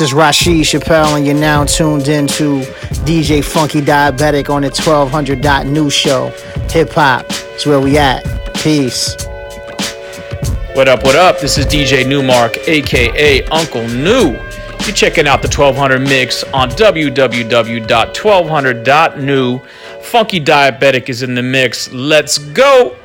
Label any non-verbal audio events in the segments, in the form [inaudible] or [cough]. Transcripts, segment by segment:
This is Rashid Chappelle, and you're now tuned into DJ Funky Diabetic on the 1200 Dot News Show. Hip hop is where we at. Peace. What up, what up? This is DJ Newmark, aka Uncle New. You're checking out the 1200 mix on www.1200.new. Funky Diabetic is in the mix. Let's go!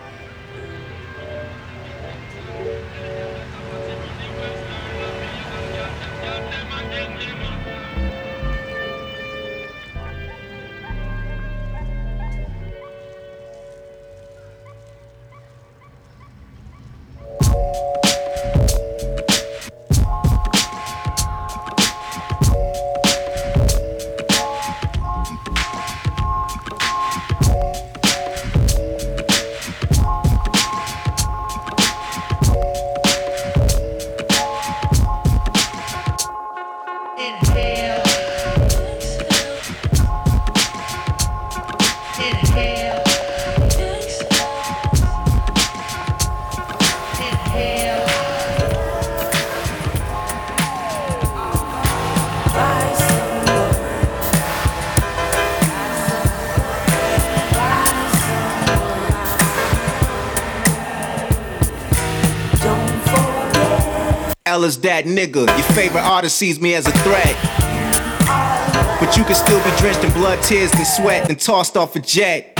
Nigga. Your favorite artist sees me as a threat. But you can still be drenched in blood, tears, and sweat, and tossed off a jet.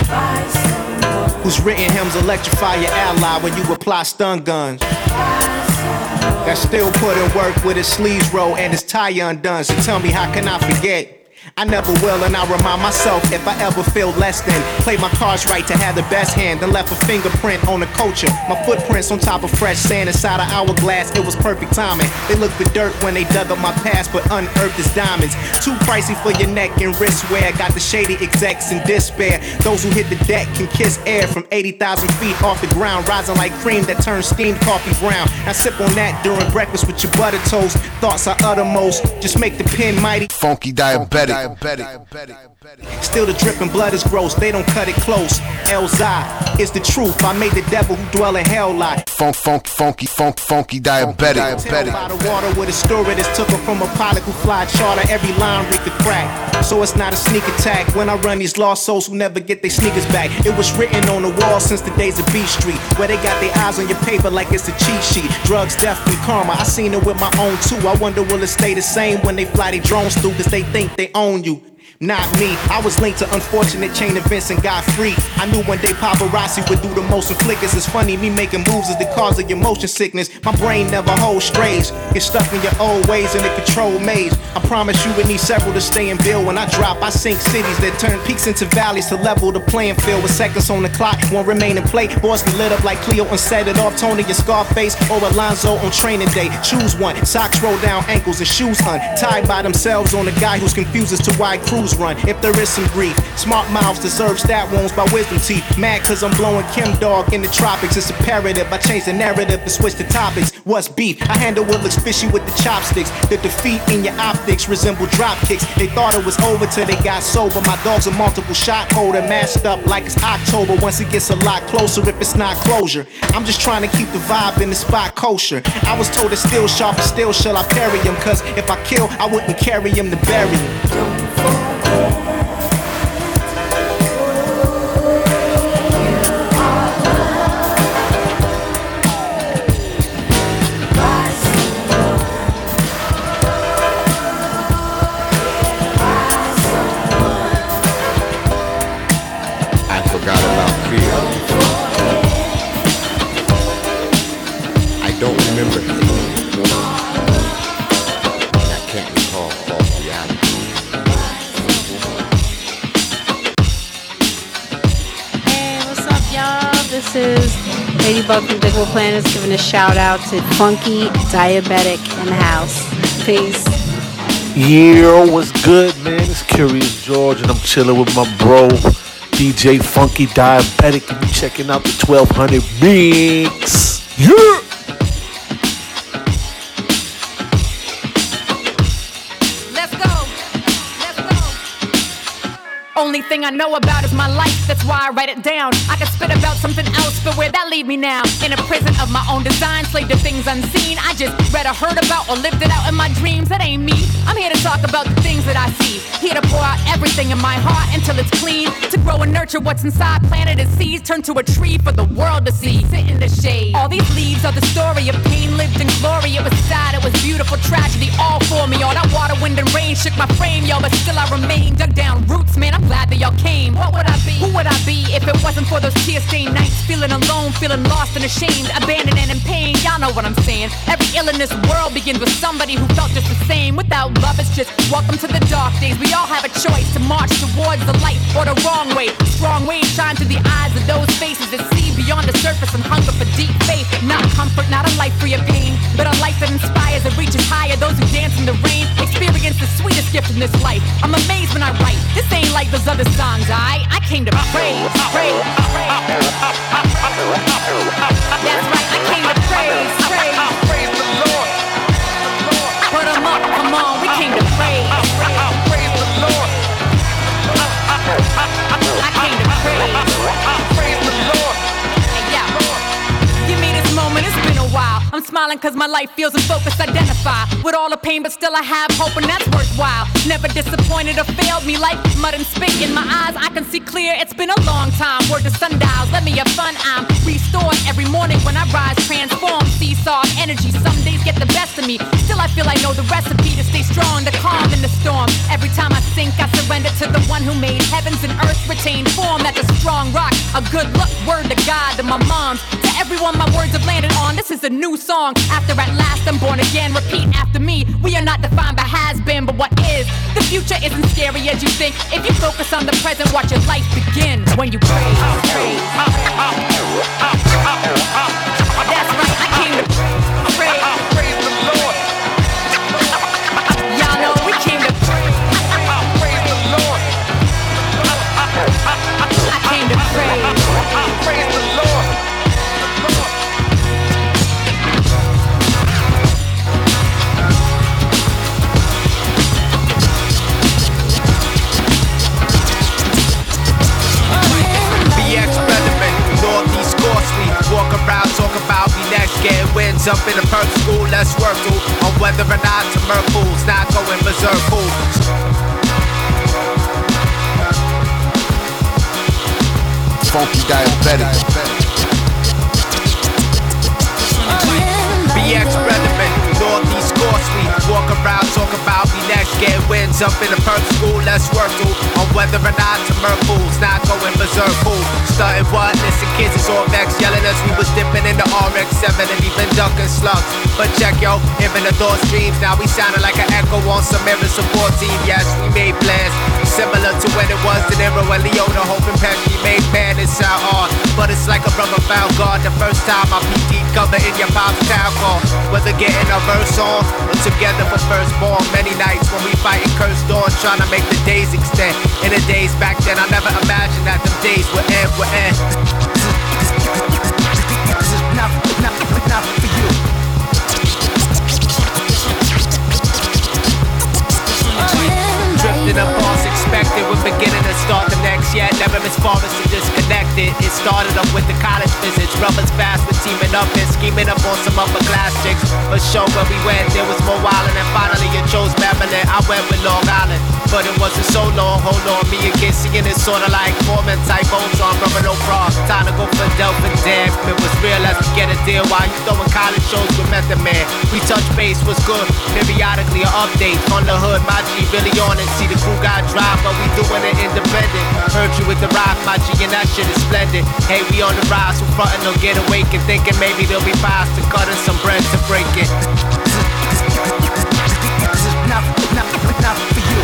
Whose written hymns electrify your ally when you apply stun guns. That still put in work with his sleeves rolled and his tie undone. So tell me, how can I forget? I never will, and I remind myself if I ever feel less than. Play my cards right to have the best hand, then left a fingerprint on the culture. My footprints on top of fresh sand inside an hourglass, it was perfect timing. They looked for dirt when they dug up my past, but unearthed as diamonds. Too pricey for your neck and wrist wear. Got the shady execs in despair. Those who hit the deck can kiss air from 80,000 feet off the ground, rising like cream that turns steamed coffee brown. I sip on that during breakfast with your butter toast. Thoughts are uttermost, just make the pen mighty. Funky diabetic diabetic. Still the dripping blood is gross, they don't cut it close. Elzai is the truth. I made the devil who dwell in hell lie. Funk, funk, funky, funk, funky diabetic. diabetic. By the water with a story that's took her from a pilot who fly charter. Every line read the crack. So it's not a sneak attack when I run these lost souls who never get their sneakers back. It was written on the wall since the days of B Street, where they got their eyes on your paper like it's a cheat sheet. Drugs, death, and karma. I seen it with my own too. I wonder will it stay the same when they fly their drones through, cause they think they own you. Not me. I was linked to unfortunate chain events and got free. I knew one day paparazzi would do the most and flickers. It's funny, me making moves is the cause of your motion sickness. My brain never holds strays. Get stuck in your old ways in a control maze. I promise you would need several to stay in bill. When I drop, I sink cities that turn peaks into valleys to level the playing field. With seconds on the clock, one remain in play. Boys be lit up like Cleo and set it off. Tony and Scarface or Alonzo on training day. Choose one. Socks roll down ankles and shoes untied by themselves on a guy who's confused as to why run if there is some grief. Smart mouths deserve stat wounds by wisdom teeth. Mad cause I'm blowing Kim Dog in the tropics. It's imperative. I change the narrative and switch the topics. What's beef? I handle what looks fishy with the chopsticks. The defeat in your optics resemble drop kicks. They thought it was over till they got sober. My dog's a multiple shot holder, masked up like it's October. Once it gets a lot closer, if it's not closure. I'm just trying to keep the vibe in the spot kosher. I was told to still sharp and still shall I bury him. Cause if I kill, I wouldn't carry him to bury him. Ladybug from Digable Planets giving a shout out to Funky Diabetic in the house. Peace. Yeah, what's good, man? It's Curious George, and I'm chilling with my bro, DJ Funky Diabetic, and you checking out the 1200 mix. Yeah! Thing I know about is my life, that's why I write it down. I could spit about something else, but where that leave me now? In a prison of my own design, slave to things unseen. I just read or heard about or lived it out in my dreams. That ain't me. I'm here to talk about the things that I see. Here to pour out everything in my heart until it's clean. To grow and nurture what's inside, planted as seeds, turn to a tree for the world to see. Sit in the shade. All these leaves are the story of pain lived in glory. It was sad, it was beautiful, tragedy all for me. All that water, wind, and rain shook my frame, y'all, but still I remain. Dug down roots, man. I'm glad that y'all came. What would I be? Who would I be if it wasn't for those tear stained nights? Feeling alone, feeling lost and ashamed, abandoned and in pain. Y'all know what I'm saying. Every ill in this world begins with somebody who felt just the same. Without love, it's just welcome to the dark days. We all have a choice to march towards the light or the wrong way. Strong ways shine through the eyes of those faces that see beyond the surface and hunger for deep faith. Not comfort, not a life free of pain, but a life that inspires and reaches higher. Those who dance in the rain experience the sweetest gift in this life. I'm amazed when I write. This ain't like those other songs, I I came to praise, praise, praise. Smiling cause my life feels in focus, identify with all the pain, but still I have hope, and that's worthwhile. Never disappointed or failed me like mud and spit in my eyes. I can see clear, it's been a long time. Word to sundials, let me have fun. I'm restored every morning when I rise, transform, seesaw energy. Some days get the best of me. Still, I feel I know the recipe to stay strong, the calm in the storm. Every time I sink, I surrender to the one who made heavens and earth retain form. That's a strong rock, a good look, word to God, to my moms, to everyone my words have landed on. This is a new song. After at last I'm born again, repeat after me. We are not defined by has been, but what is. The future isn't scary as you think. If you focus on the present, watch your life begin when you pray. pray. That's right, I came to pray. Getting wins up in the perk school. Let's work through on whether or not to murk fools. Not going berserk fools. Funky Diabetic. Walk around, talk about me next. Getting wins up in the perk school. Let's work through on whether or not to murk fools. Not going berserk fools. Starting what? Listen, kids is all vexed, yelling as we was dipping in the RX-7 and even ducking slugs. But check yo, hearing the thoughts dreams. Now we sounding like an echo on some mirror support team. Yes, we made plans similar to when it was De Niro and Liotta hoping Pesci made and sound hard. But it's like a brother found God. The first time I PT cover in your pop's town call. Whether getting a verse on together for firstborn. Many nights when we fighting cursed dawn, trying to make the days extend. In the days back then, I never imagined that them days would end, would end. This is not, not, not for you. Drifting up false expected, we're beginning to start the next yet. Never far as to disconnect it. It started up with the college visits. Brothers fast with teaming up and scheming up on some upper class chicks. But show where we went, there was more wildin' and finally you chose Maryland. I went with Long Island. But it wasn't so long, hold on, me and Kissy and it's sorta like Foreman type bones on rubber no bra. Time to go for Delphin Damn, it was real as we get a deal while you throwing college shows with Method Man. We touch base was good, periodically an update on the hood. My G really on it, see the crew got drive, but we doing it independent. Heard you with the my G, and that shit is splendid. Hey, we on the rise, so frontin' will get awake and thinking maybe there'll be pies to cut and some bread to break it. Not, not, not for you.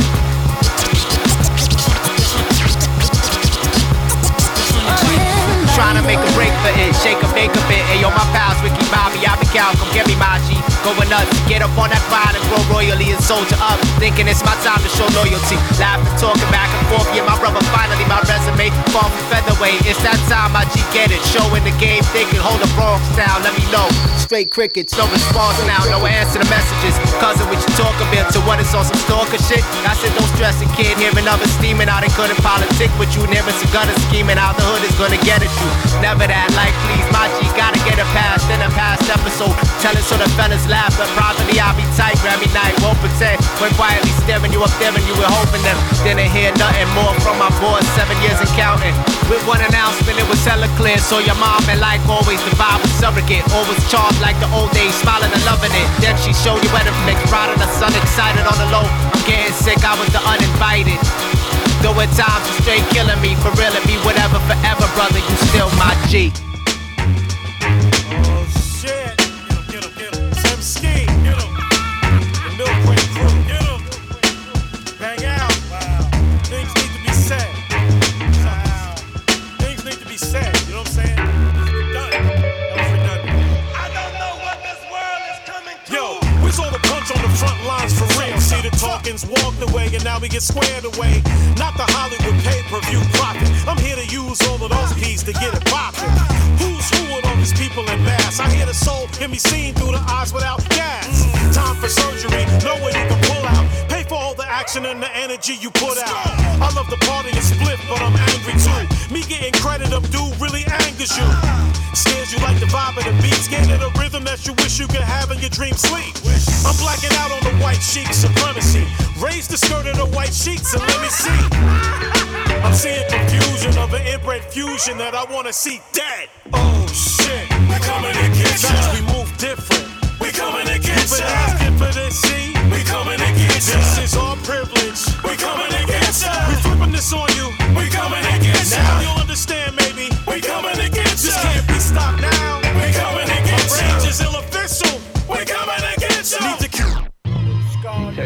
Trying to make a break for it, shake a bake a bit. Hey, yo, my pals, Ricky Bobby, I be Cal, come get me my G. Going nuts, Get up on that grind and grow royally and soldier up. Thinking it's my time to show loyalty. Laughing, talking back and forth. Yeah, my brother finally my resume. Fall from featherweight. It's that time I G get it. Showing the game, thinking, hold the Bronx down. Let me know. Straight crickets, no response now. No answer to messages. Cousin, what you talk about to what is on some stalker shit? I said, don't stress a kid. Hearing others steaming out. They couldn't politic with you. Never some gutter scheming out. The hood is gonna get at you. Never that like, please, my G. Gotta get it past in a past episode. Telling so the fellas laugh. But privately, I'll be tight. Grab me night. Won't pretend. When quietly staring you up there and you were hoping them. Didn't hear nothing more from my boys. Seven years and counting. With one announcement, it was hella clear. So your mom and like always, the vibe was surrogate. Always charged like the old days, smiling and loving it. Then she showed you where to flick. Proud of the sun, excited on the low. I'm getting sick, I was the uninvited. Though at times straight killing me, for real, it be whatever, forever, brother. You still my G. Talkings walked away, and now we get squared away. Not the Hollywood pay-per-view profit. I'm here to use all of those keys to get it poppin'. Who's who with all these people in mass? I hear the soul can be seen through the eyes without gas. Time for surgery, know where you can pull out. Pay for all the action and the energy you put out. I love the party and split, but I'm angry too. Me getting credit of dude really angers you. Scares you like the vibe of the beat, scared of the rhythm that you wish you could have in your dream sleep. I'm blacking out on the white sheet supremacy. Raise the skirt of the white sheets and let me see. I'm seeing confusion of an inbred fusion that I wanna see dead. Oh shit, we coming to get ya. We move different. We coming to get been asking for this, see? We coming to get ya. This is our privilege. We coming to get ya. We flipping this on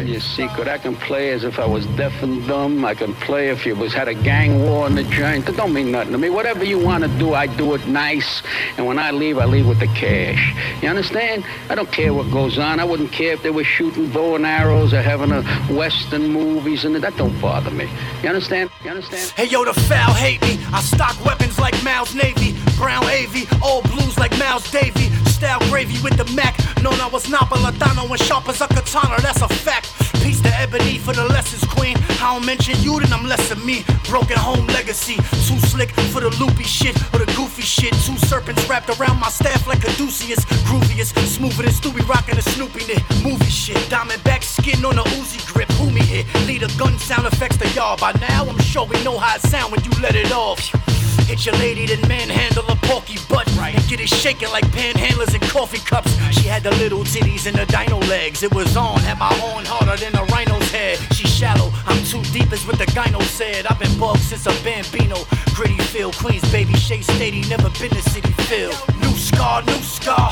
Tell you a secret, I can play as if I was deaf and dumb. I can play if you was had a gang war in the joint. That don't mean nothing to me. Whatever you want to do, I do it nice. And when I leave, I leave with the cash. You understand? I don't care what goes on. I wouldn't care if they were shooting bow and arrows or having a western movies, and that don't bother me. You understand? You understand? Hey yo, the foul hate me. I stock weapons like Miles Navy, Brown AV, all blues like Miles Davy. Style gravy with the Mac. Known I was Napolitano and sharp as a katana, that's a fact. Peace to Ebony for the lessons, queen. I don't mention you, then I'm less than me. Broken home legacy. Too slick for the loopy shit or the goofy shit. Two serpents wrapped around my staff like Caduceus. Grooviest, smoother than Stewie rocking the Snoopy knit. Movie shit. Diamondback skin on a Uzi grip. Who me hit? Lead a gun sound effects to y'all. By now, I'm sure we know how it sound when you let it off. Hit your lady, then manhandle a porky butt. Right. And get it shaking like panhandlers in coffee cups. She had the little titties and the dino legs. It was on, had my horn harder than a rhino's head. She shallow, I'm too deep, is what the gyno said. I've been bugged since a bambino. Gritty feel, Queens, baby, Shea Stady, never been to Citi Field. New scar, new scar.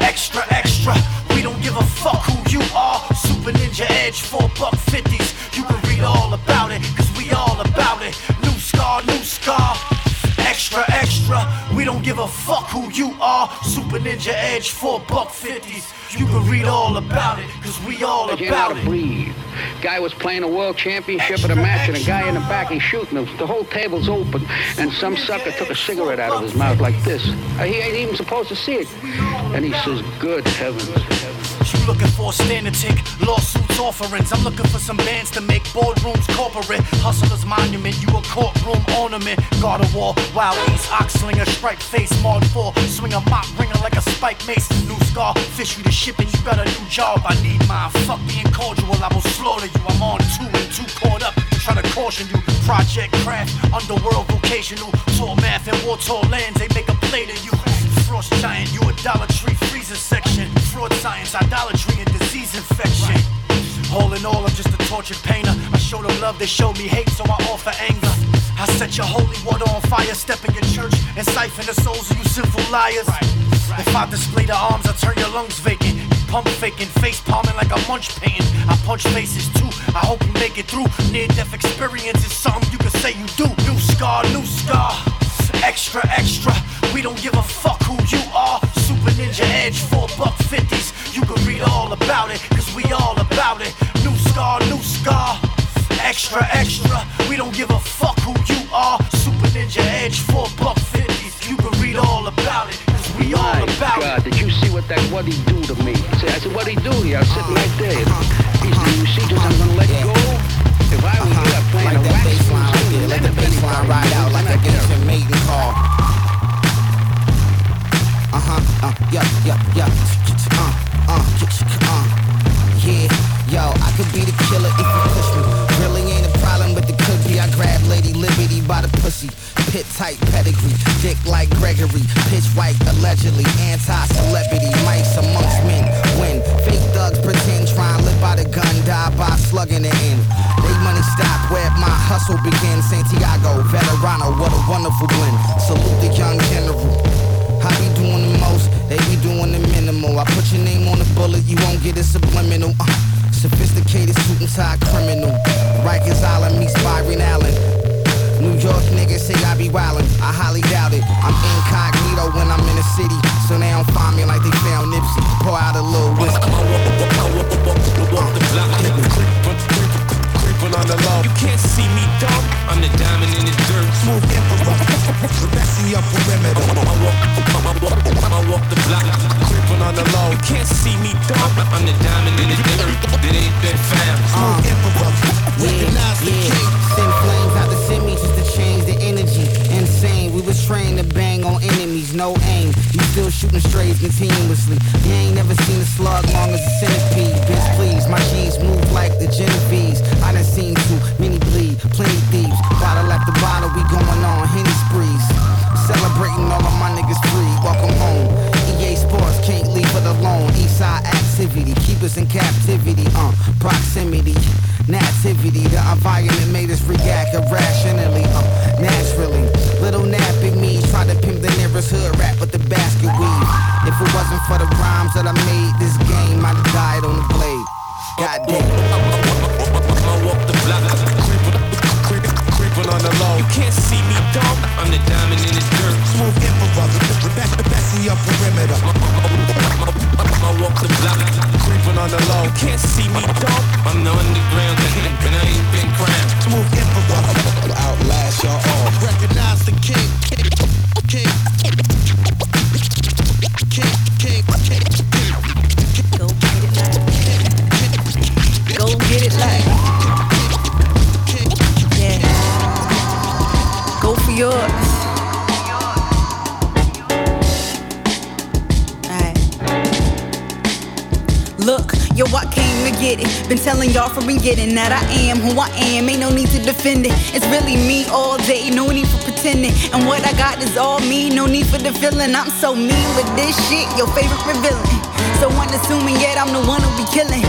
Extra, extra. We don't give a fuck who you are. Super Ninja Edge, four buck fifties. You can read all about it, cause we all about it. New scar, new scar. Extra, extra. We don't give a fuck who you are. Super Ninja Edge, four buck fifties. You can read all about it, cause we all can't how about to it. breathe. Guy was playing a world championship at a match, and a guy in the back, he's shooting him. The whole table's open, and some sucker took a cigarette out of his mouth like this. Uh, He ain't even supposed to see it. And he says, good heavens. You looking for a standard tick, lawsuits, offerings. I'm looking for some bands to make boardrooms corporate. Hustler's monument, you a courtroom ornament. Guard a wall, wild east, ox slinger, striped face, marked for. Swing a mop ringer like a spike mace. New scar, fish you to ship and you got a new job. I need mine. Fuck being cordial, I will slaughter you. I'm on two and two caught up. Trying to caution you. Project craft, underworld vocational. Tour math and war tour lands, they make a play to you. Frost giant, you idolatry freezer section. Fraud science, idolatry, and disease infection. All in all, I'm just a tortured painter. I show them love, they show me hate, so I offer anger. I set your holy water on fire, step in your church and siphon the souls of you sinful liars. If I display the arms, I turn your lungs vacant. You pump faking, face palming like a Munch painting. I punch faces too. I hope you make it through. Near death experience is something you can say you do. New scar, new scar. Extra, extra. We don't give a fuck who you are. Super Ninja Edge, four buck fifties. You You can read all about it, cause we all about it. New scar, new scar. Extra, extra. We don't give a fuck who you are. Super Ninja Edge, four buck fifty. You can read all about it, cause we all My about God, it. did you see what that what he do to me? I said, I said what he do here? I was sitting right there. He said, you see, just I'm gonna let go. If I was here playing Like a that wax bass line right there. Let the bass line ride out like a ancient maiden call. Uh huh. Uh, yeah, yeah, yeah. Uh, uh, uh. Yeah, yo, I could be the killer if you push me. Really ain't a problem, but the be. I grab Lady Liberty by the pussy. Pit tight pedigree, dick like Gregory. Pitch white, allegedly anti-celebrity. Mice amongst men. When fake thugs pretend, try and live by the gun, die by slugging it in. They money stop where my hustle begins. Santiago, Veterano, what a wonderful blend. Salute the young general. Be doing the minimal. I put your name on the bullet, you won't get it subliminal. Uh, sophisticated suit and tie criminal. Rikers Island meets Byron Allen. New York niggas say I be wildin', I highly doubt it. I'm incognito when I'm in the city, so they don't find me like they found Nipsey. Pour out a little whiskey. Creeping on the low. You can't see me, dog. I'm the diamond in the dirt. Smooth emperor. Messy up perimeter. Can't see me, dog. I'm the diamond in the dirt. That ain't been found. Smooth emperor. Yeah, yeah. Send flames out to send me just to change the energy. Insane, we was trained to bang on enemies, no aim. You still shooting strays continuously. You ain't never seen a slug long as a centipede. Bitch, please, my G's move like the Genovese. I done seen activity, keep us in captivity. Uh, proximity, nativity. The environment made us react irrationally. Uh, naturally, little nappy me tried to pimp the nearest hood rap with the basket weave. If it wasn't for the rhymes that I made, this game I'd have died on the blade. Goddamn. I walk the block. Creeping, creeping, creeping on the low. You can't see me, dog. I'm the diamond in the dirt. Smooth emperor. Messy up perimeter. I walk the block. Creeping on the low. Can't see me, dog. I'm the underground. And I ain't been crowned. Smooth emperor. Outlast y'all Look, yo, I came to get it. Been telling y'all from beginning that I am who I am. Ain't no need to defend it. It's really me all day, no need for pretending. And what I got is all me, no need for the feeling. I'm so mean with this shit, your favorite villain. So unassuming, yet I'm the one who be killing.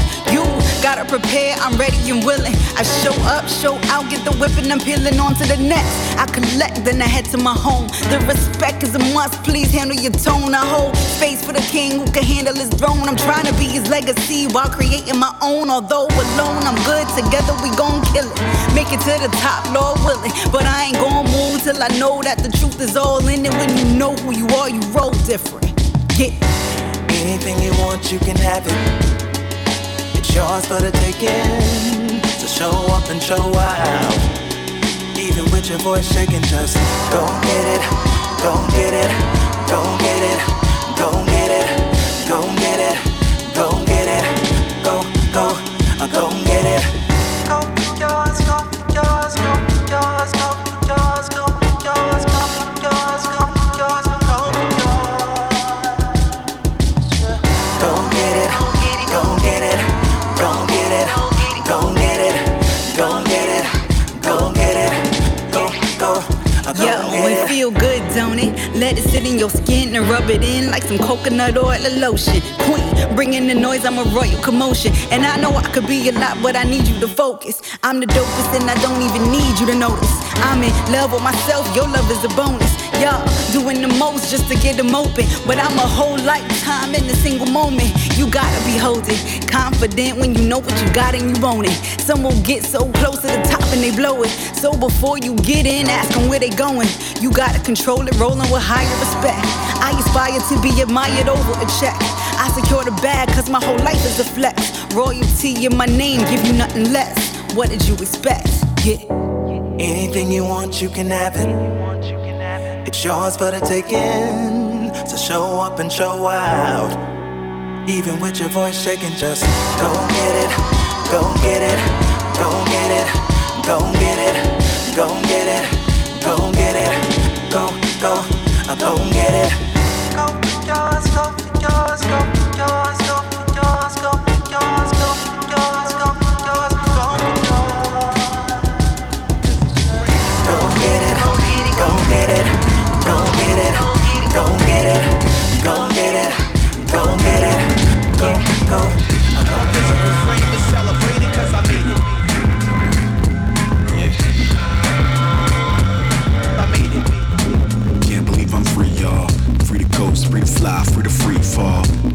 Gotta prepare, I'm ready and willing. I show up, show out, get the whip and I'm peeling on to the next. I collect, then I head to my home. The respect is a must, please handle your tone. I hold space for the king who can handle his throne. I'm trying to be his legacy while creating my own. Although alone, I'm good, together we gon' kill it. Make it to the top, Lord willing. But I ain't gon' move till I know that the truth is all in it. When you know who you are, you roll different. Get Anything you want, you can have it. It's yours for the taking. So show up and show out. Even with your voice shaking, just go get it, go get it, go get it, go get it, go get it, go get it, go, go, uh, go get it. Don't it? Let it sit in your skin and rub it in like some coconut oil or lotion. Queen, bringing the noise, I'm a royal commotion. And I know I could be a lot, but I need you to focus. I'm the dopest and I don't even need you to notice. I'm in love with myself, your love is a bonus. Y'all doing the most just to get them open. But I'm a whole lifetime in a single moment. You gotta be holding confident when you know what you got and you own it. Some will get so close to the top and they blow it. So before you get in, ask them where they going. You gotta control it, rolling with higher respect. I aspire to be admired over a check. I secure the bag cause my whole life is a flex. Royalty in my name, give you nothing less. What did you expect? Yeah. Anything you want, you can have it. It's yours for the taking. So show up and show out. Even with your voice shaking, just go get it, go get it, go get it, go get it, go get it, go get it, go, go, go get it. Go for yours, go for yours, go. for yours,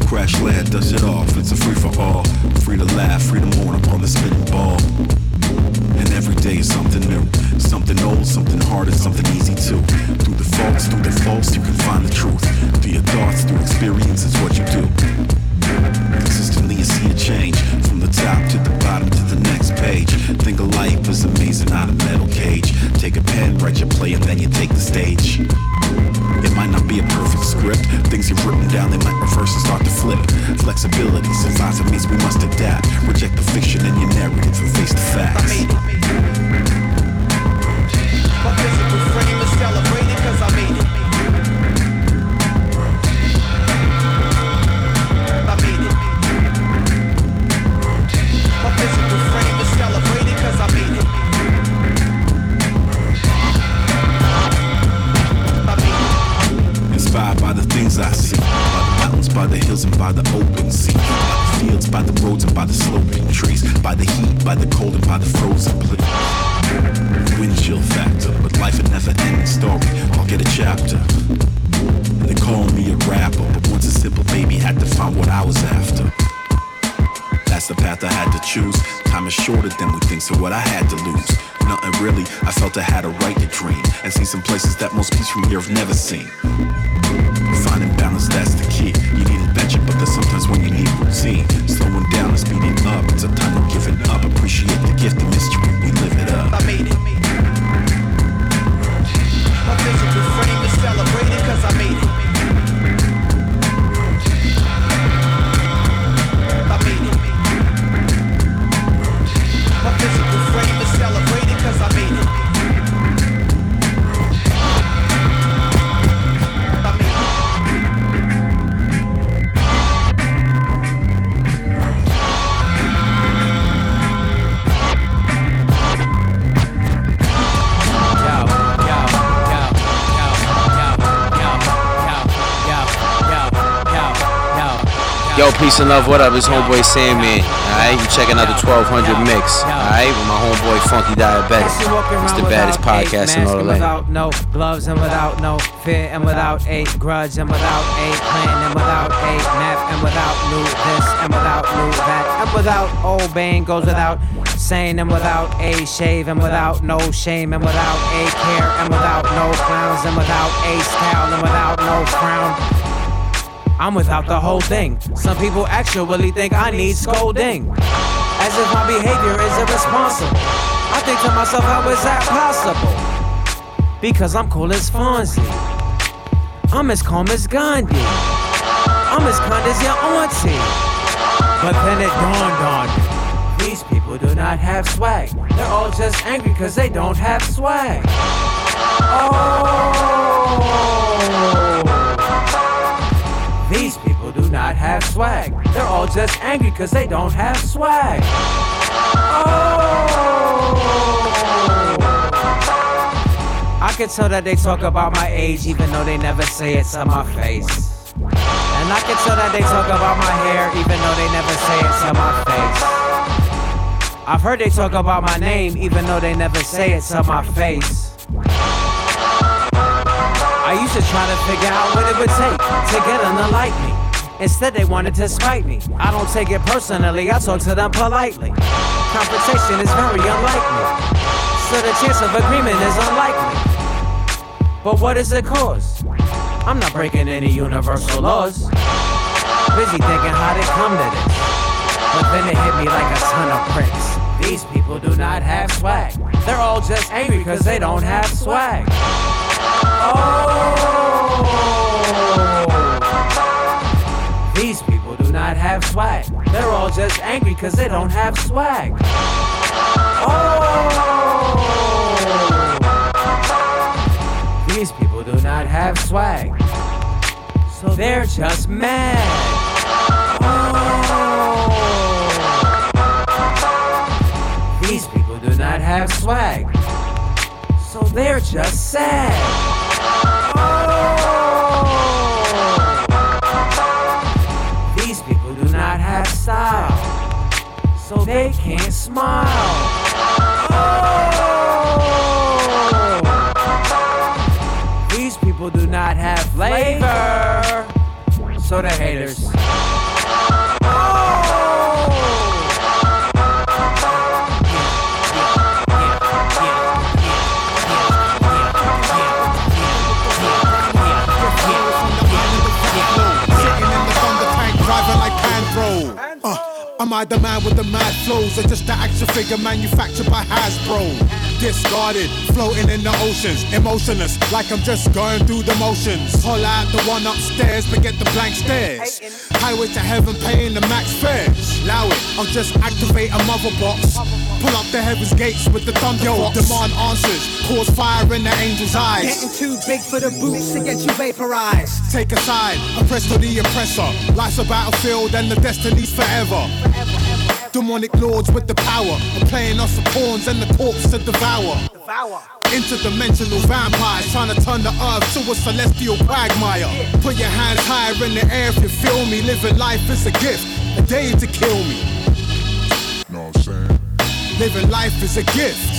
Crash land, does it off, it's a free for all. Free to laugh, free to mourn upon the spinning ball. And every day is something new. Something old, something hard, and something easy too. Through the faults, through the faults, you can find the truth. Through your thoughts, through experience, is what you do. Consistently, you see a change from the top to the bottom to the next page. Think of life as amazing, not a metal cage. Take a pen, write your play, and then you take the stage. Things you've written down, they might reverse and start to flip. Flexibility it means we must adapt. Reject the fiction in your narrative and face the facts. My the and by the open sea. By the fields, by the roads, and by the sloping trees. By the heat, by the cold, and by the frozen place. Wind chill factor, but life a never ending story. I'll get a chapter. They call me a rapper, but once a simple baby had to find what I was after. That's the path I had to choose. Time is shorter than we think, so what I had to lose. Nothing really, I felt I had a right to dream and see some places that most peace from here have never seen. Finding balance, that's the key. Need adventure, but there's sometimes when you need routine. Slowing down and speeding up, it's a time of giving up. Appreciate the gift of mystery, we live it up. I made it. My physical peace and love. What up? It's homeboy Sandman. Alright, you checking out the 1200 mix. Alright, with my homeboy Funky Diabetic. It's the baddest podcast in all the land. Without no gloves and without no fear and without a grudge and without a plan and without a map and without new this and without new that and without obeying goes without saying and without a shave and without no shame and without a care and without no clowns and without a style and without no frown. I'm without the whole thing. Some people actually think I need scolding. As if my behavior is irresponsible. I think to myself, how is that possible? Because I'm cool as Fonzie. I'm as calm as Gandhi. I'm as kind as your auntie. But then it dawned on me. These people do not have swag. They're all just angry because they don't have swag. Oh. Not have swag. They're all just angry because they don't have swag. Oh. I can tell that they talk about my age even though they never say it to my face. And I can tell that they talk about my hair even though they never say it to my face. I've heard they talk about my name even though they never say it to my face. I used to try to figure out what it would take to get to like me. Instead, they wanted to spite me. I don't take it personally, I talk to them politely. Confrontation is very unlikely, so the chance of agreement is unlikely. But what is the cause? I'm not breaking any universal laws. busy thinking how they come to this. But then it hit me like a ton of bricks. These people do not have swag. They're all just angry because they don't have swag. Oh! These people do not have swag. They're all just angry because they don't have swag. Oh! These people do not have swag. So they're just mad. Oh! These people do not have swag. So they're just sad. Style. So they can't smile. Oh! These people do not have flavor. So the haters. Am I the man with the mad flows, or just the action figure manufactured by Hasbro? Discarded, floating in the oceans, emotionless, like I'm just going through the motions. Pull out the one upstairs, but get the blank stares. Highway to heaven, paying the max fares. Allow it, I'll just activate a mother box. Pull up the heaven's gates with the thunder Yo, demand answers, cause fire in the angel's eyes. Getting too big for the boots to get you vaporized. Take a side, oppressed to the oppressor. Life's a battlefield and the destiny's forever. Demonic lords with the power of playing us for pawns and the corpse to devour. Interdimensional vampires trying to turn the earth to a celestial quagmire. Put your hands higher in the air if you feel me. Living life is a gift, a day to kill me. Know what I'm saying? Living life is a gift.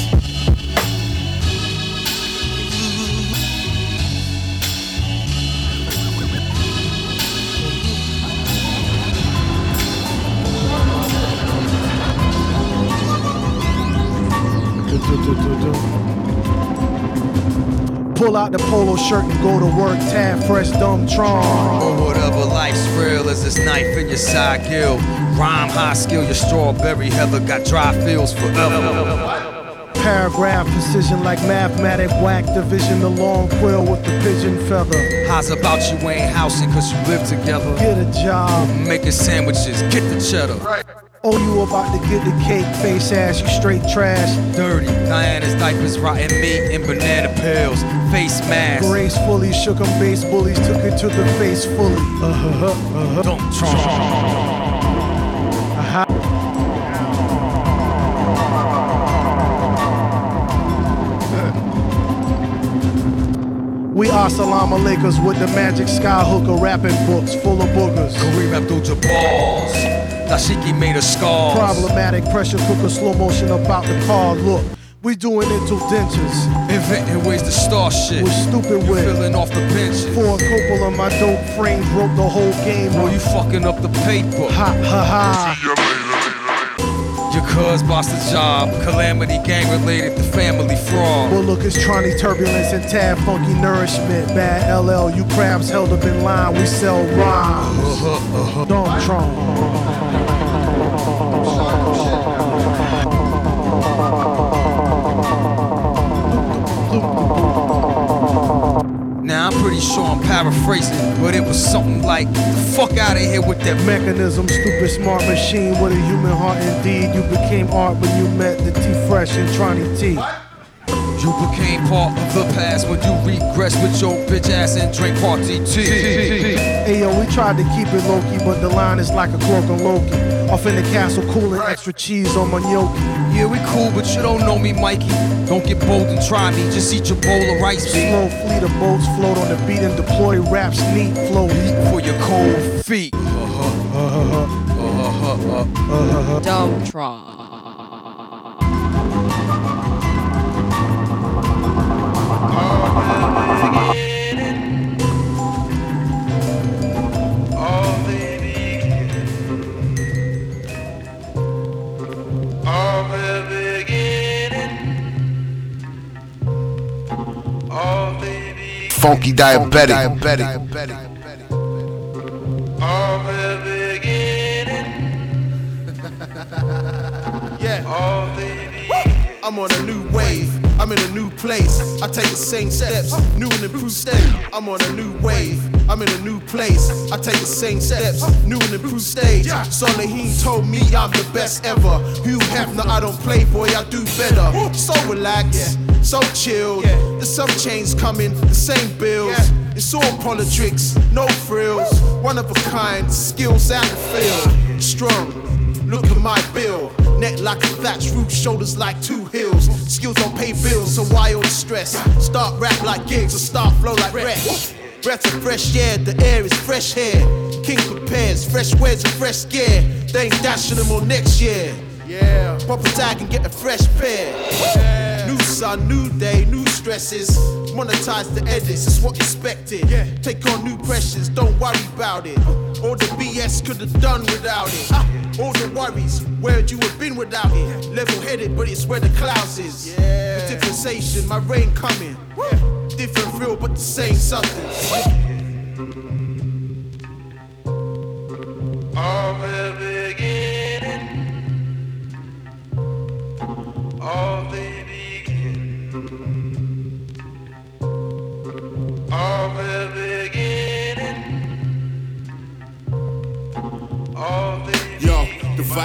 Pull out the polo shirt and go to work, tan fresh, dumb Tron. Or whatever life's real is this knife in your side gill. Rhyme high skill, your strawberry heather got dry feels forever. Paragraph precision like mathematic whack division, the long quill with the pigeon feather. How's about you ain't housing cause you live together? Get a job. Making sandwiches, get the cheddar. Oh, you about to get the cake, face ass, you straight trash. Dirty, Diana's diapers, rotten meat, and banana pills. Face mask. Gracefully shook 'em base bullies, took it to the face fully. Uh huh, uh huh. Don't try. We are Salam Alaikas with the magic sky hooker rapping books full of boogers. Kareem Abdul-Jabbar's. Dashiki made a scar. Problematic pressure cooker, slow motion about the car. Look, we doing it till dentures. Inventing ways to start shit. We're stupid you with. filling off the benches. For a Coppola, my dope frame broke the whole game. Boy, you fucking up the paper. Ha ha ha. Your cuz lost a job. Calamity gang related to family fraud. Well, look, it's Tronny Turbulence and Tad Funky Nourishment. Bad LL, you crabs held up in line. We sell rhymes. Uh-huh, Don't Tron. Pretty sure I'm paraphrasing, but it was something like, fuck out of here with that Mechanism, stupid smart machine with a human heart indeed. You became art when you met the T Fresh and Tronny T. You became part of the past when you regress with your bitch ass and drink party tea. Hey yo, we tried to keep it low key, but the line is like a cloak on Loki. Off in the castle, cooling extra cheese on my gnocchi. Yeah, we cool, but you don't know me, Mikey. Don't get bold and try me, just eat your bowl of rice, B. Slow fleet of boats float on the beat and deploy raps neat flow. Heat for your cold feet. Dumbtron. funky diabetic. Funky diabetic. diabetic. yeah. I'm on a new wave I'm in a new place. I take the same steps, new and improved state. I'm on a new wave. I'm in a new place. I take the same steps, new and improved stage. Solaheen told me I'm the best ever. Hugh Hefner, I don't play, boy, I do better. So relaxed, so chill. There's some change coming, the same bills. It's all politics, no frills. One of a kind, skills out the field. Strong. Look at my bill. Neck like a thatch roof, shoulders like two hills. Skills don't pay bills, so why all the stress? Start rap like gigs or start flow like rest. Breath of fresh air, the air is fresh hair. King prepares, fresh words and fresh gear. They ain't dashing them on next year. Yeah. Pop a tag and get a fresh pair. New sun, new day, new stresses. Monetize the edits, it's what expected. Take on new pressures, don't worry about it. All the BS could have done without it. Ah, all the worries, where'd you have been without it? Level headed, but it's where the clouds is. The different sensation, my rain coming. Different feel, but the same substance.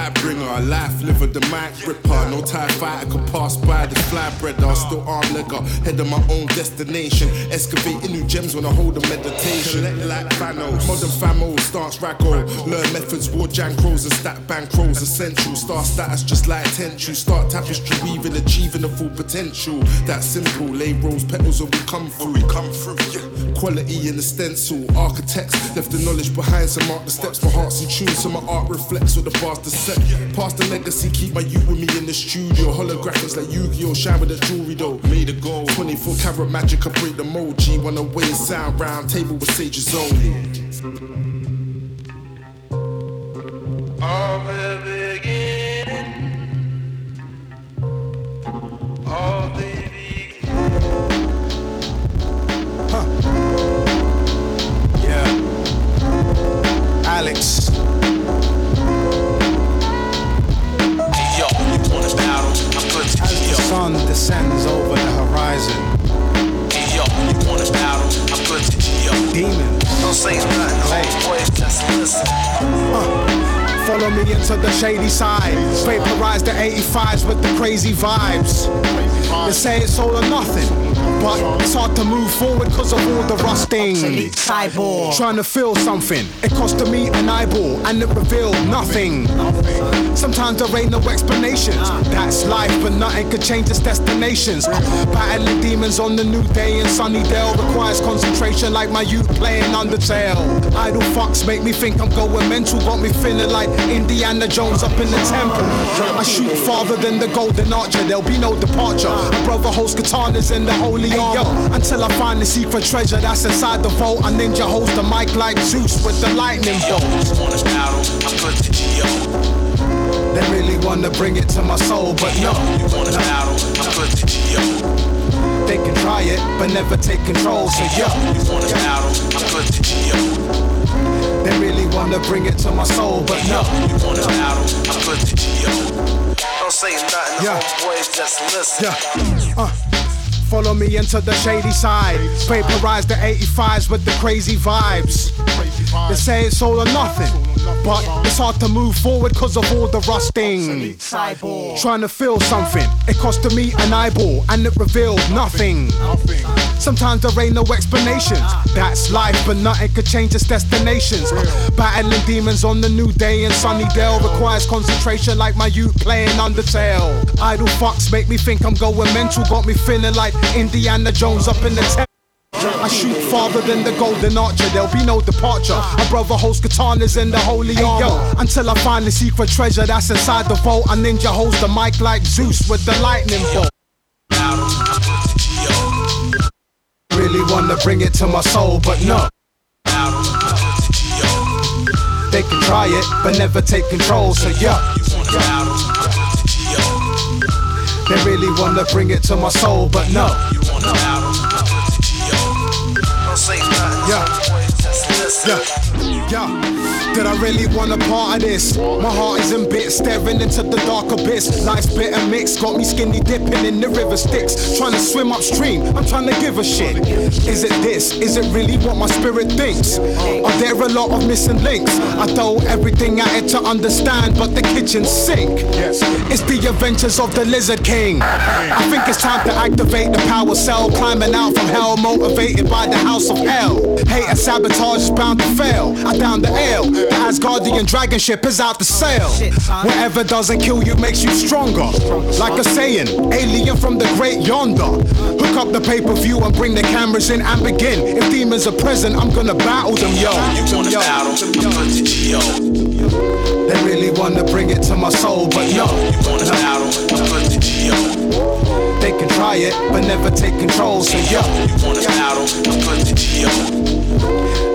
The vibe bringer, a life liver, the mic ripper. No tie fighter could pass by this fly breader. Still arm legger, head of my own destination. Excavating new gems when I hold a meditation. Collect like Thanos, modern famo, stance raggo. Learn methods, war jankros and stack bankrolls. Essential, star status just like tension. Start tapestry weaving, achieving the full potential. That simple, lay rose petals and we come through. We come through, yeah. Quality in the stencil, architects left the knowledge behind. So mark the steps, my heart's in tune, so my art reflects what the past set. Past the legacy, keep my youth with me in the studio. Holographics like Yu-Gi-Oh! Shine with the jewelry though. Made a goal. 24 karat magic, I break the mold. G when oh away sound round table with sages only. Oh, All the Alex. Yo, you want a battle? I'm good to As the sun descends over the horizon. Yo, you want a battle? I'm good to Yo. Demons. Don't say nothing, boys, just listen. Uh, follow me into the shady side. Vaporize the 85s with the crazy vibes. They say it's all or nothing, but it's hard to move forward because of all the rusting. Cyborg. Trying to feel something. It costed me an eyeball and it revealed nothing. Sometimes there ain't no explanations. Ah. That's life, but nothing could change its destinations. Battling demons on the new day in Sunnydale requires concentration like my youth playing Undertale. Idle fucks make me think I'm going mental, got me feeling like Indiana Jones up in the temple. I shoot farther than the golden archer, there'll be no departure. A brother holds katanas in the holy armor. Until I find the secret treasure that's inside the vault, a ninja holds the mic like Zeus with the lightning bolt. Want a battle? I'm good to Yo. They really wanna bring it to my soul, but no. You want a battle? I'm good to They can try it, but never take control. So yo, You want a battle? I'm good to they really wanna bring it to my soul, but no. You want a battle? I'm good to Don't say nothing, Yeah. boys, just listen. Yeah. Uh. Follow me into the shady side. Vaporize the 85s with the crazy vibes. They say it's all or nothing, but it's hard to move forward because of all the rusting. Trying to feel something, it costed me an eyeball and it revealed nothing. Sometimes there ain't no explanations. That's life, but nothing could change its destinations. Battling demons on the new day in Sunnydale requires concentration like my youth playing Undertale. Idle fucks make me think I'm going mental, got me feeling like Indiana Jones up in the temple. I shoot farther than the golden archer, there'll be no departure. A brother holds katanas in the holy armor. Until I find the secret treasure that's inside the vault, a ninja holds the mic like Zeus with the lightning bolt. Really wanna bring it to my soul, but no. They can try it, but never take control, so yeah. They really wanna bring it to my soul, but no. Yeah. Yeah. Yeah. Did I really want a part of this? My heart is in bits, staring into the dark abyss. Life's bitter mix, got me skinny dipping in the river Styx. Trying to swim upstream, I'm trying to give a shit. Is it this? Is it really what my spirit thinks? Are there a lot of missing links? I throw everything at it to understand, but the kitchen sink. It's the adventures of the Lizard King. I think it's time to activate the power cell, climbing out from hell, motivated by the house of hell. Hate and sabotage is bound to fail. I down the ale. The Asgardian dragon ship is out to sail. Whatever doesn't kill you makes you stronger. Like a saying, alien from the great yonder. Hook up the pay per view and bring the cameras in and begin. If demons are present, I'm gonna battle them, yo. You wanna yo. battle? G.O. They really wanna bring it to my soul, but yo. You wanna battle? Put the G.O. They can try it, but never take control, so yo. You wanna battle? Put the G.O.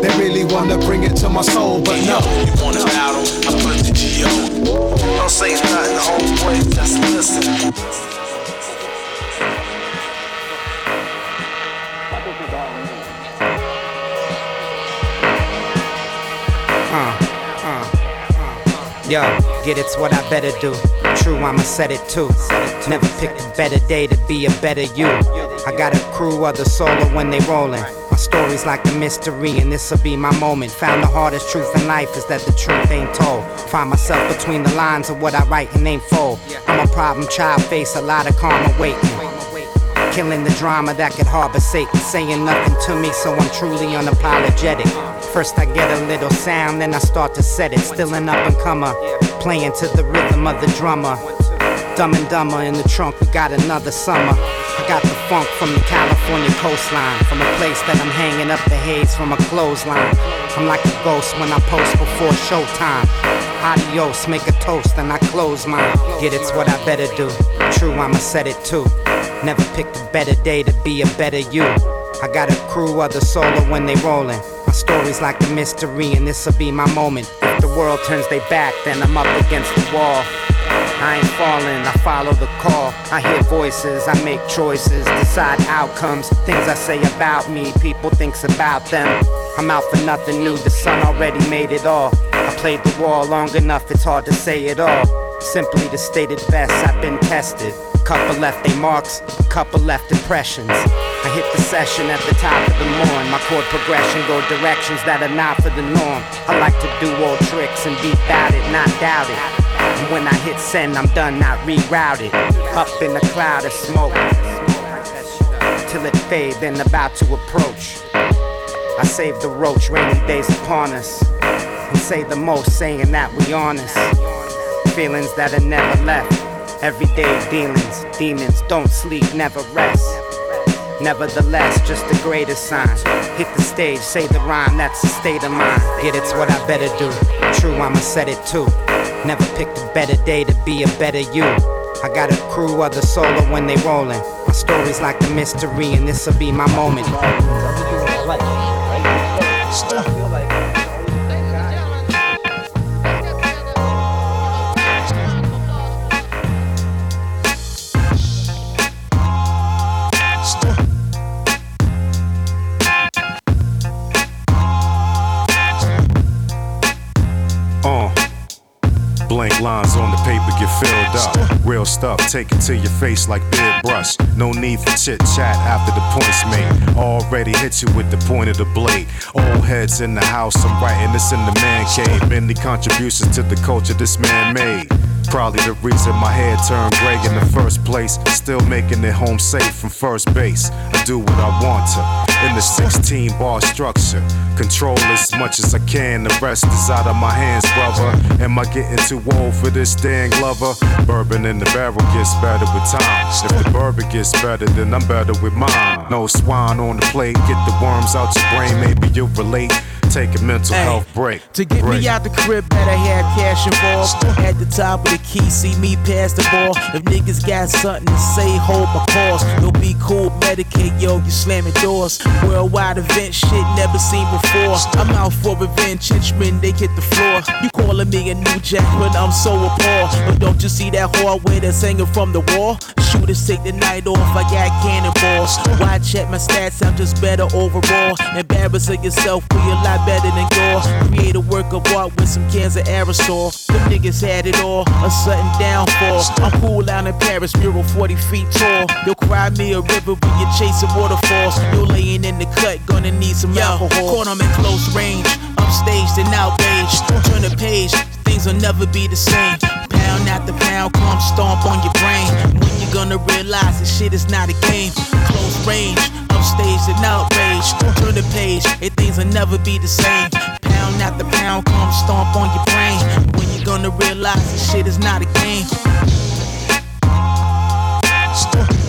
They really wanna bring it to my soul, but no. You wanna battle? I put the G.O. Don't say nothing, homeboy, just listen. Uh. Yo, get it's what I better do. True, I'ma set it too. Never picked a better day to be a better you. I got a crew of the solo when they rollin'. My story's like a mystery, and this'll be my moment. Found the hardest truth in life is that the truth ain't told. Find myself between the lines of what I write and ain't fold. I'm a problem child, face a lot of karma waiting. Killing the drama that could harbor Satan, saying nothing to me, so I'm truly unapologetic. First I get a little sound, then I start to set it. Still an up and comer, playing to the rhythm of the drummer. Dumb and dumber in the trunk, we got another summer. I got the funk from the California coastline, from a place that I'm hanging up the haze from a clothesline. I'm like a ghost when I post before showtime. Adios, make a toast, and I close mine. Get it's what I better do. True, I'ma set it too. Never picked a better day to be a better you. I got a crew of the solo when they rollin'. My story's like a mystery, and this'll be my moment. If the world turns their back, then I'm up against the wall. I ain't falling, I follow the call. I hear voices, I make choices, decide outcomes. Things I say about me, people thinks about them. I'm out for nothing new, the sun already made it all. I played the wall long enough, it's hard to say it all. Simply to state it best, I've been tested. A Couple left they marks, a couple left impressions. I hit the session at the top of the morn. My chord progression go directions that are not for the norm. I like to do old tricks and be about it, not doubt it. And when I hit send, I'm done, not rerouted. Up in a cloud of smoke. Till it fade, then about to approach. I save the roach, rainy days upon us. And say the most, saying that we honest. Feelings that are never left. Everyday dealings, demons don't sleep, never rest. Nevertheless, just the greatest sign. Hit the stage, say the rhyme, that's the state of mind. Get it's what I better do. True, I'ma set it too. Never picked a better day to be a better you. I got a crew of the solo when they rollin'. My story's like a mystery, and this'll be my moment. Uh. Get filled up. Real stuff taken to your face like beard brush. No need for chit chat after the point's made. Already hit you with the point of the blade. Old heads in the house, I'm writing this in the man cave. Many contributions to the culture this man made. Probably the reason my head turned gray in the first place. Still making it home safe from first base. I do what I want to. In the 16 bar structure. Control as much as I can. The rest is out of my hands, brother. Am I getting too old for this Dan Glover? Bourbon in the barrel gets better with time. If the bourbon gets better, then I'm better with mine. No swine on the plate. Get the worms out your brain. Maybe you'll relate. Take a mental Hey, health break. To get break. me out the crib, better have cash involved. [laughs] At the top of the key, see me pass the ball. If niggas got something to say, hold my calls. Don't be cool, medicate, yo, you slamming doors. Worldwide event, shit never seen before. I'm out for revenge, henchmen, they hit the floor. You calling me a new jack, but I'm so appalled. But don't you see that hallway that's hanging from the wall? Shoot to take the night off. I got cannonballs. Why check my stats? I'm just better overall. Embarrassing yourself, we better than yours. Create a work of art with some cans of aerosol. Them niggas had it all, a sudden downfall. I'm cool out in Paris, mural 40 feet tall. You'll cry me a river when you're chasing waterfalls. You're laying in the cut, gonna need some alcohol. Caught 'em in close range, upstaged and outraged. Turn the page, things will never be the same. Pound after pound, come stomp on your brain. When you gonna realize this shit is not a game? Close range, upstaged and outraged. Turn the page, and things will never be the same. Pound after pound, come stomp on your brain. When you gonna realize this shit is not a game? Yeah,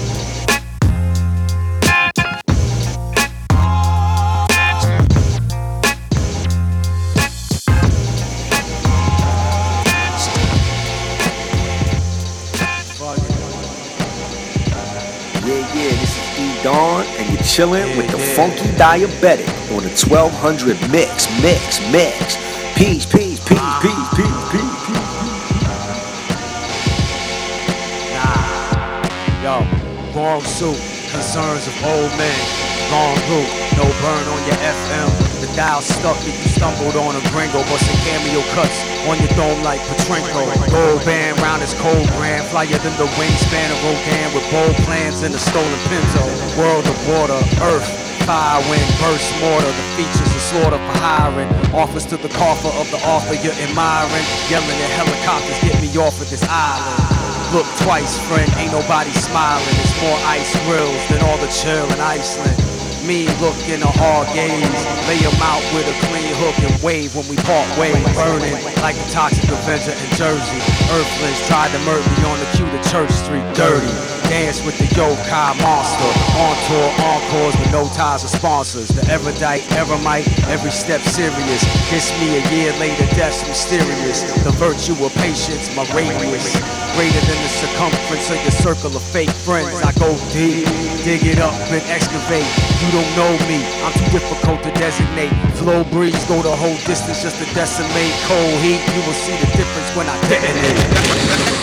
Dawn, and you're chilling with the Funky Diabetic on the 1200 mix, mix, mix. Peace, peace, peace, peace, peace, peace, peace. Yo, wrong suit, concerns of old men. Wrong route, no burn on your FM. The dial stuck if you stumbled on a gringo, busting cameo cuts on your dome like Petrenko. Gold band round his cold grand, flyer than the wingspan of Rodan with bold plans in a stolen Pinto. World of water, earth, fire, wind, burst, mortar. The features of slaughter for hiring. Offers to the coffer of the offer you're admiring. Yelling at helicopters, get me off of this island. Look twice, friend, ain't nobody smiling. It's more ice grills than all the chill in Iceland. Me look in a hard gaze, lay 'em out with a clean hook and wave when we part ways. Burning like a toxic Avenger in Jersey. Earthlings tried to murder me on the queue to Church Street, dirty. Dance with the yokai monster. On tour, encores with no ties or sponsors. The erudite, eremite, every step serious. Kiss me a year later, death's mysterious. The virtue of patience, my radius. Greater than the circumference of your circle of fake friends. I go deep, dig it up and excavate. You don't know me, I'm too difficult to designate. Flow breeze, go the whole distance just to decimate. Cold heat, you will see the difference when I detonate.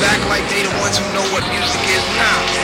Back like they the ones who know what music is now.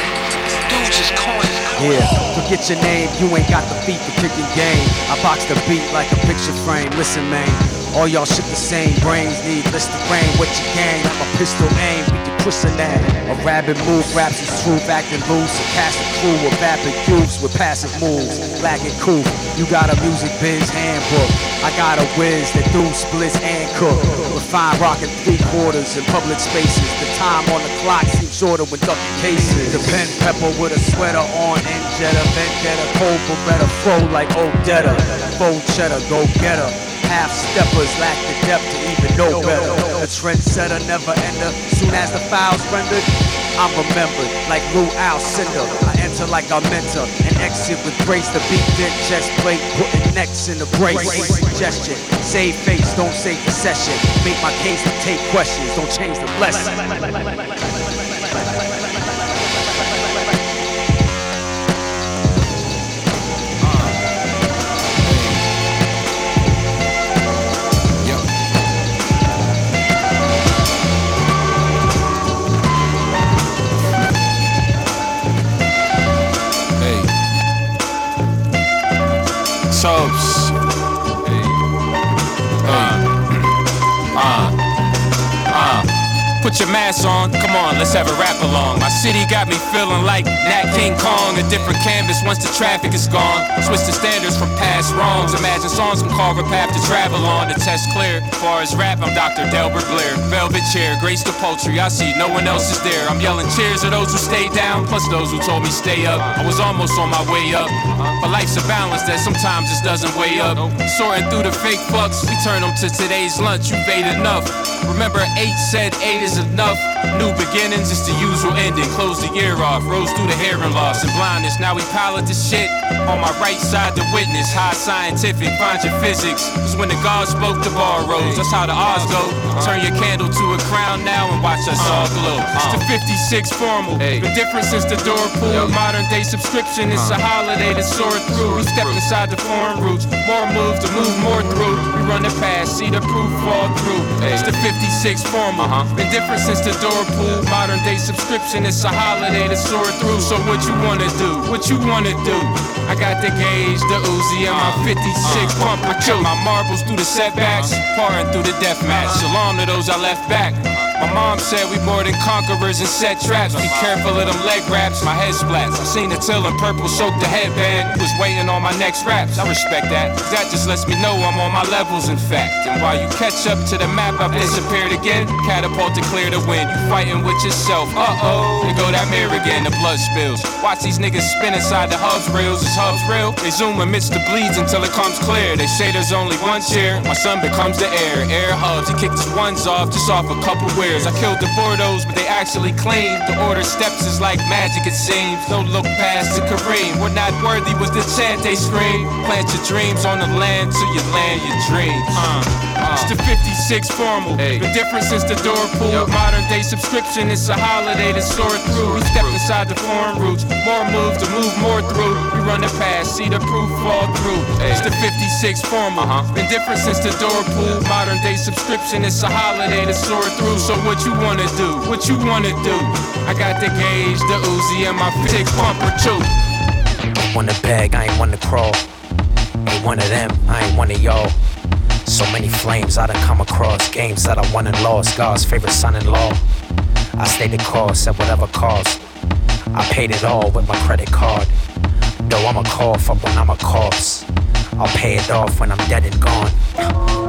Yeah, forget your name, you ain't got the feet to kick game. I box the beat like a picture frame. Listen, man, all y'all shit the same. Brains need list of brain. What you gain? I'm a pistol aim. We can push a that. A rabbit move, raps is truth, acting loose. A cast a crew of vapid cubes with passive moves. Black and cool. You got a music biz handbook. I got a whiz that do splits and cook. Refine rockin' three quarters in public spaces. The time on the clock seems shorter when ducking cases. The pen pepper with a sweater on and Jetta. Vendetta, cold Beretta, flow like Odetta. Faux cheddar, go get her. Half steppers lack the depth to even know better. A trendsetter never ender. Soon as the files rendered, I'm remembered like Lou Alcindor. I enter like a mentor and exit with grace. The beat dent chest plate, putting necks in the brace. Suggestion, save face, don't save the session. Make my case and take questions, don't change the lesson. Subs. Uh. Uh. Uh. Put your mask on, come on, let's have a rap along. My city got me feeling like Nat King Kong, a different canvas once the traffic is gone. Switch the standards from past wrongs. Imagine songs from Carver path to travel on. The test clear. Far as rap, I'm Dr. Delbert Blair. Velvet chair, grace the poultry. I see no one else is there. I'm yelling cheers to those who stay down, plus those who told me stay up. I was almost on my way up. But life's a balance that sometimes just doesn't weigh up. Sorting through the fake bucks, we turn them to today's lunch. You've ate enough. Remember, eight said eight is enough. New beginnings, it's the usual ending. Close the year off, rose through the hearing loss and blindness. Now we pilot the shit. On my right side, to witness, high scientific, find your physics. Cause when the God spoke, the bar rose. That's how the odds go. Turn your candle to a crown now and watch us all glow. It's the 56 formal. The difference is the door pool. Modern day subscription it's a holiday to soar through. We step inside the foreign roots. More moves to move more through. We run it past, see the proof fall through. It's the 56 formal. Been different since the door Modern day subscription, it's a holiday to soar through. So what you wanna do? What you wanna do? I got the gauge, the Uzi, and my 56 uh-huh. pump. I kill my marbles through the setbacks, pouring through the death match. Uh-huh. Shalom to those I left back. My mom said we more than conquerors and set traps. Be careful of them leg wraps, my head splats. I seen the till in purple soak the headband. Was waiting on my next raps. I respect that. That just lets me know I'm on my levels, in fact. And while you catch up to the map, I've disappeared again. Catapult to clear the wind. You fighting with yourself. Uh oh. There go that mirror again. The blood spills. Watch these niggas spin inside the hubs rails. Is hubs real? They zoom amidst the bleeds until it comes clear. They say there's only one chair. My son becomes the air. Air hubs. He kicked his ones off just off a couple wears. I killed the Bordeaux, but they actually clean. The order steps is like magic, it seems. Don't look past the Kareem. We're not worthy was the chant they scream. Plant your dreams on the land till you land your dreams. Uh, uh. It's the 56 formal. The difference is the door pool. Modern day subscription, it's a holiday to soar through. We step inside the foreign roots. More moves to move more through. We run it past, see the proof fall through. It's the 56 formal. Been different since the door pool. Modern day subscription, it's a holiday to soar through. So what you wanna do? What you wanna do? I got the gauge, the Uzi, and my 56 pumper too. Want the bag, I ain't to crawl. Ain't one of them, I ain't one of y'all. So many flames I done come across, games that I won and lost. God's favorite son-in-law. I stayed the course at whatever cost. I paid it all with my credit card. Though I'm a cough up when I'm a corpse. I'll pay it off when I'm dead and gone.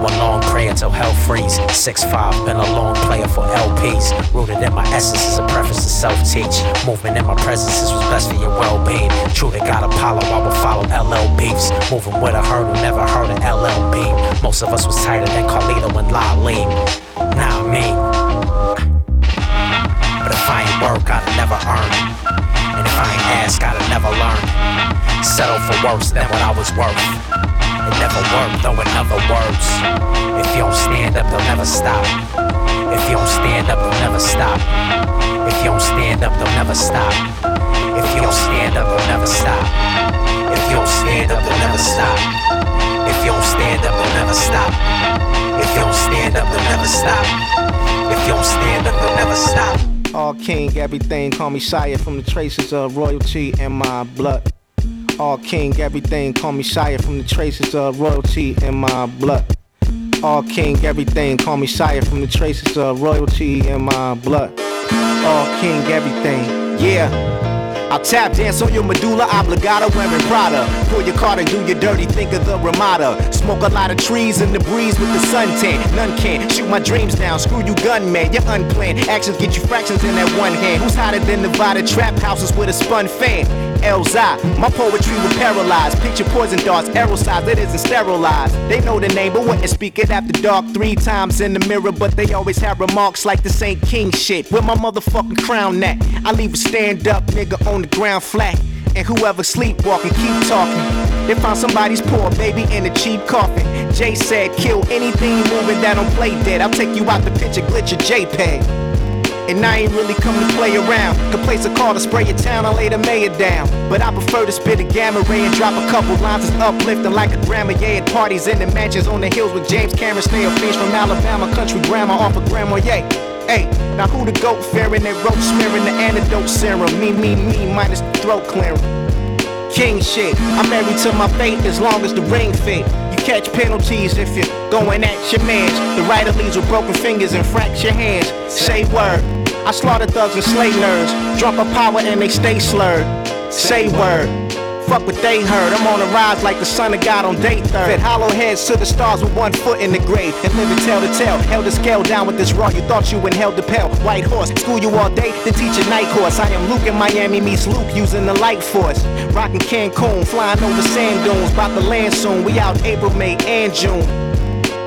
One long prayer till hell freeze. Six five, been a long player for LPs. Rooted in my essence is a preface to self-teach. Movement in my presence is what's best for your well-being. True to God Apollo, I will follow LL beefs. Moving with a hurdle, never heard an LL beam. Most of us was tighter than Carlito and Laleen. Now me. But if I ain't work, I'd never earn. And if I ain't ask, I'd never learn. Settle for worse than what I was worth. It never worked, though in other words. If you don't stand up, they'll never stop. If you don't stand up, they'll never stop. If you don't stand up, they'll never stop. If you don't stand up, they'll never stop. If you don't stand up, they'll never stop. If you don't stand up, they'll never stop. If you don't stand up, they'll never stop. If you don't stand up, they'll never stop. All king, everything, call me Shia from the traces of royalty in my blood. All king, everything, call me Shia from the traces of royalty in my blood. All king, everything, call me Shia from the traces of royalty in my blood. All king, everything, yeah. I'll tap dance on your medulla oblongata wearing Prada. Pull your card and do your dirty, think of the Ramada. Smoke a lot of trees in the breeze with the suntan. None can shoot my dreams down. Screw you, gunman. You're unplanned. Actions get you fractions in that one hand. Who's hotter than Nevada trap houses with a spun fan? Elzai, my poetry will paralyze. Picture poison darts, arrow size, it isn't sterilized. They know the name, but wouldn't speak it after dark three times in the mirror. But they always have remarks like this ain't king shit. Where my motherfucking crown at? I leave a stand up nigga on the ground flat. And whoever sleepwalking, keep talking. They found somebody's poor baby in a cheap coffin. Jay said, kill anything moving that don't play dead. I'll take you out the picture, glitch a JPEG. And I ain't really come to play around. To place a call to spray your town, I lay the mayor down. But I prefer to spit a gamma ray and drop a couple lines that's uplifting like a grammar. Yeah, at parties in the mansions on the hills with James Cameron. A fish from Alabama, country grandma off of grandma, yeah. Hey, now who the goat faring that rope smearing the antidote serum? Me, me, me, minus the throat clearing. King shit, I'm married to my fate as long as the ring fit. You catch penalties if you're going at your mans. The writer leaves with broken fingers and fracture hands. Say word. I slaughter thugs and slay nerds. Drunk of power and they stay slurred. Say word. Fuck what they heard. I'm on a rise like the son of God on day third. Fed hollow heads to the stars with one foot in the grave. And living tell to tell. Held the scale down with this raw. You thought you inhaled the pale. White horse. School you all day, then teach a night course. I am Luke in Miami meets Luke using the light force. Rockin' Cancun, flying over sand dunes. About to land soon. We out April, May, and June.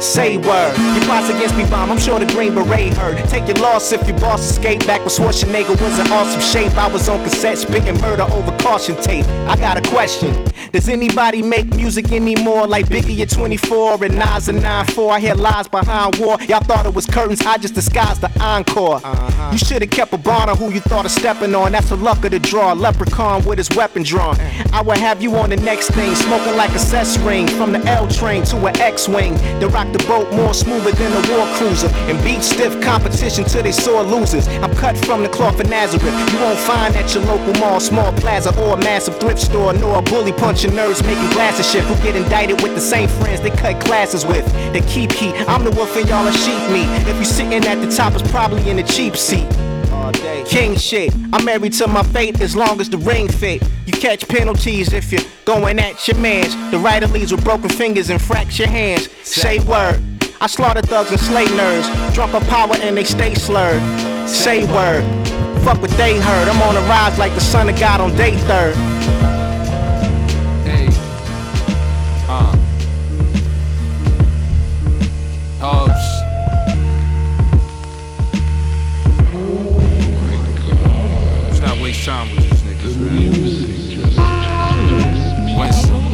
Say word. Your plots against me bomb, I'm sure the Green Beret heard. Take your loss if your boss escaped. Back when Schwarzenegger was in awesome shape, I was on cassette spitting murder over caution tape. I got a question. Does anybody make music anymore like Biggie at 24 and Nas at 9-4? I hear lies behind war. Y'all thought it was curtains, I just disguised the encore. Uh-huh. You should've kept a bar on who you thought of stepping on. That's the luck of the draw. Leprechaun with his weapon drawn. I will have you on the next thing, smoking like a cess ring. From the L train to an X-wing. The rock the boat more smoother than a war cruiser. And beat stiff competition till they sore losers. I'm cut from the cloth of Nazareth. You won't find at your local mall, small plaza, or a massive thrift store, nor a bully punching nerds making glasses shit. Who get indicted with the same friends they cut classes with. They keep heat. I'm the wolf and y'all are sheep meat. If you sitting at the top, it's probably in the cheap seat. King shit, I'm married to my fate as long as the ring fit. You catch penalties if you're going at your mans. The writer leads with broken fingers and fracture hands. Say word. I slaughter thugs and slay nerds. Drunk on power and they stay slurred. Say word. Fuck what they heard. I'm on the rise like the son of God on day third. Time with these niggas, man. Winston.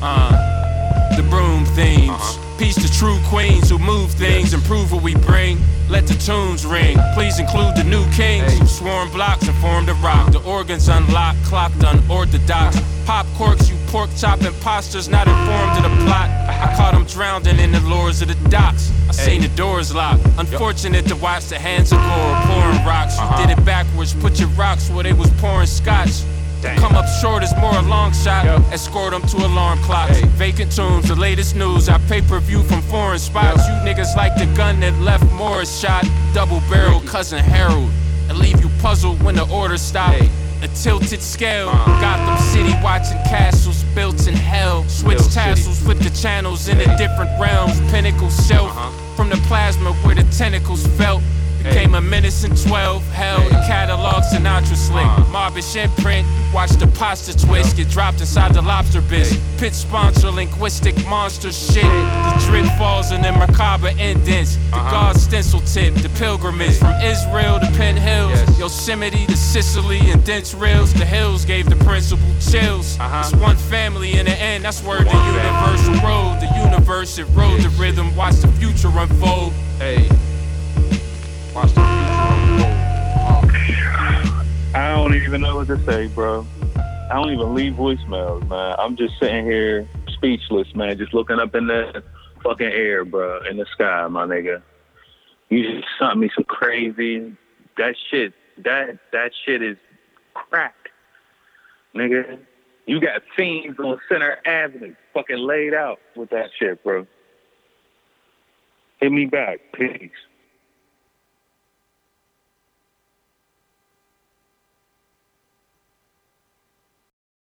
uh, the broom themes. Peace to true queens who move things, improve what we bring. Let the tunes ring. Please include the new kings who swarm blocks and formed a rock. The organs unlocked, clocked unorthodox. Pop corks, you pork chop imposters not informed of the plot. I caught them drowning in the lures of the docks. I seen the doors locked. Unfortunate to watch the hands of gore pouring rocks. You did uh-huh. it backwards, put your rocks where they was pouring scotch. Come up short is more a long shot. Escort them to alarm clocks. Vacant tombs, the latest news. I pay per view from foreign spots. You niggas like the gun that left Morris shot. Double barrel cousin Harold. And leave you puzzled when the order stop. A tilted scale. Uh. Gotham City watching castles built in hell. Switch tassels, flip the channels into different realms. Pinnacle shelf uh-huh. from the plasma where the tentacles felt. Became a menace in 12. Hell, the catalog Sinatra slick. Uh-huh. Marbish imprint. Watch the pasta twist get dropped inside the lobster bisque. Pit sponsor linguistic monster shit. The drip falls in the macabre indents. The uh-huh. God stencil tip. The pilgrimage from Israel to Penn Hills. Yosemite to Sicily and dense rails. The hills gave the principal chills. Uh-huh. It's one family in the end. That's where the universal road. The universe it rode the rhythm. Watch the future unfold. Hey. I don't even know what to say, bro. I don't even leave voicemails, man. I'm just sitting here speechless, man, just looking up in the fucking air, bro, in the sky, my nigga. You just sent me some crazy that shit. That that shit is crack, nigga. You got fiends on Center Avenue, fucking laid out with that shit, bro. Hit me back, peace.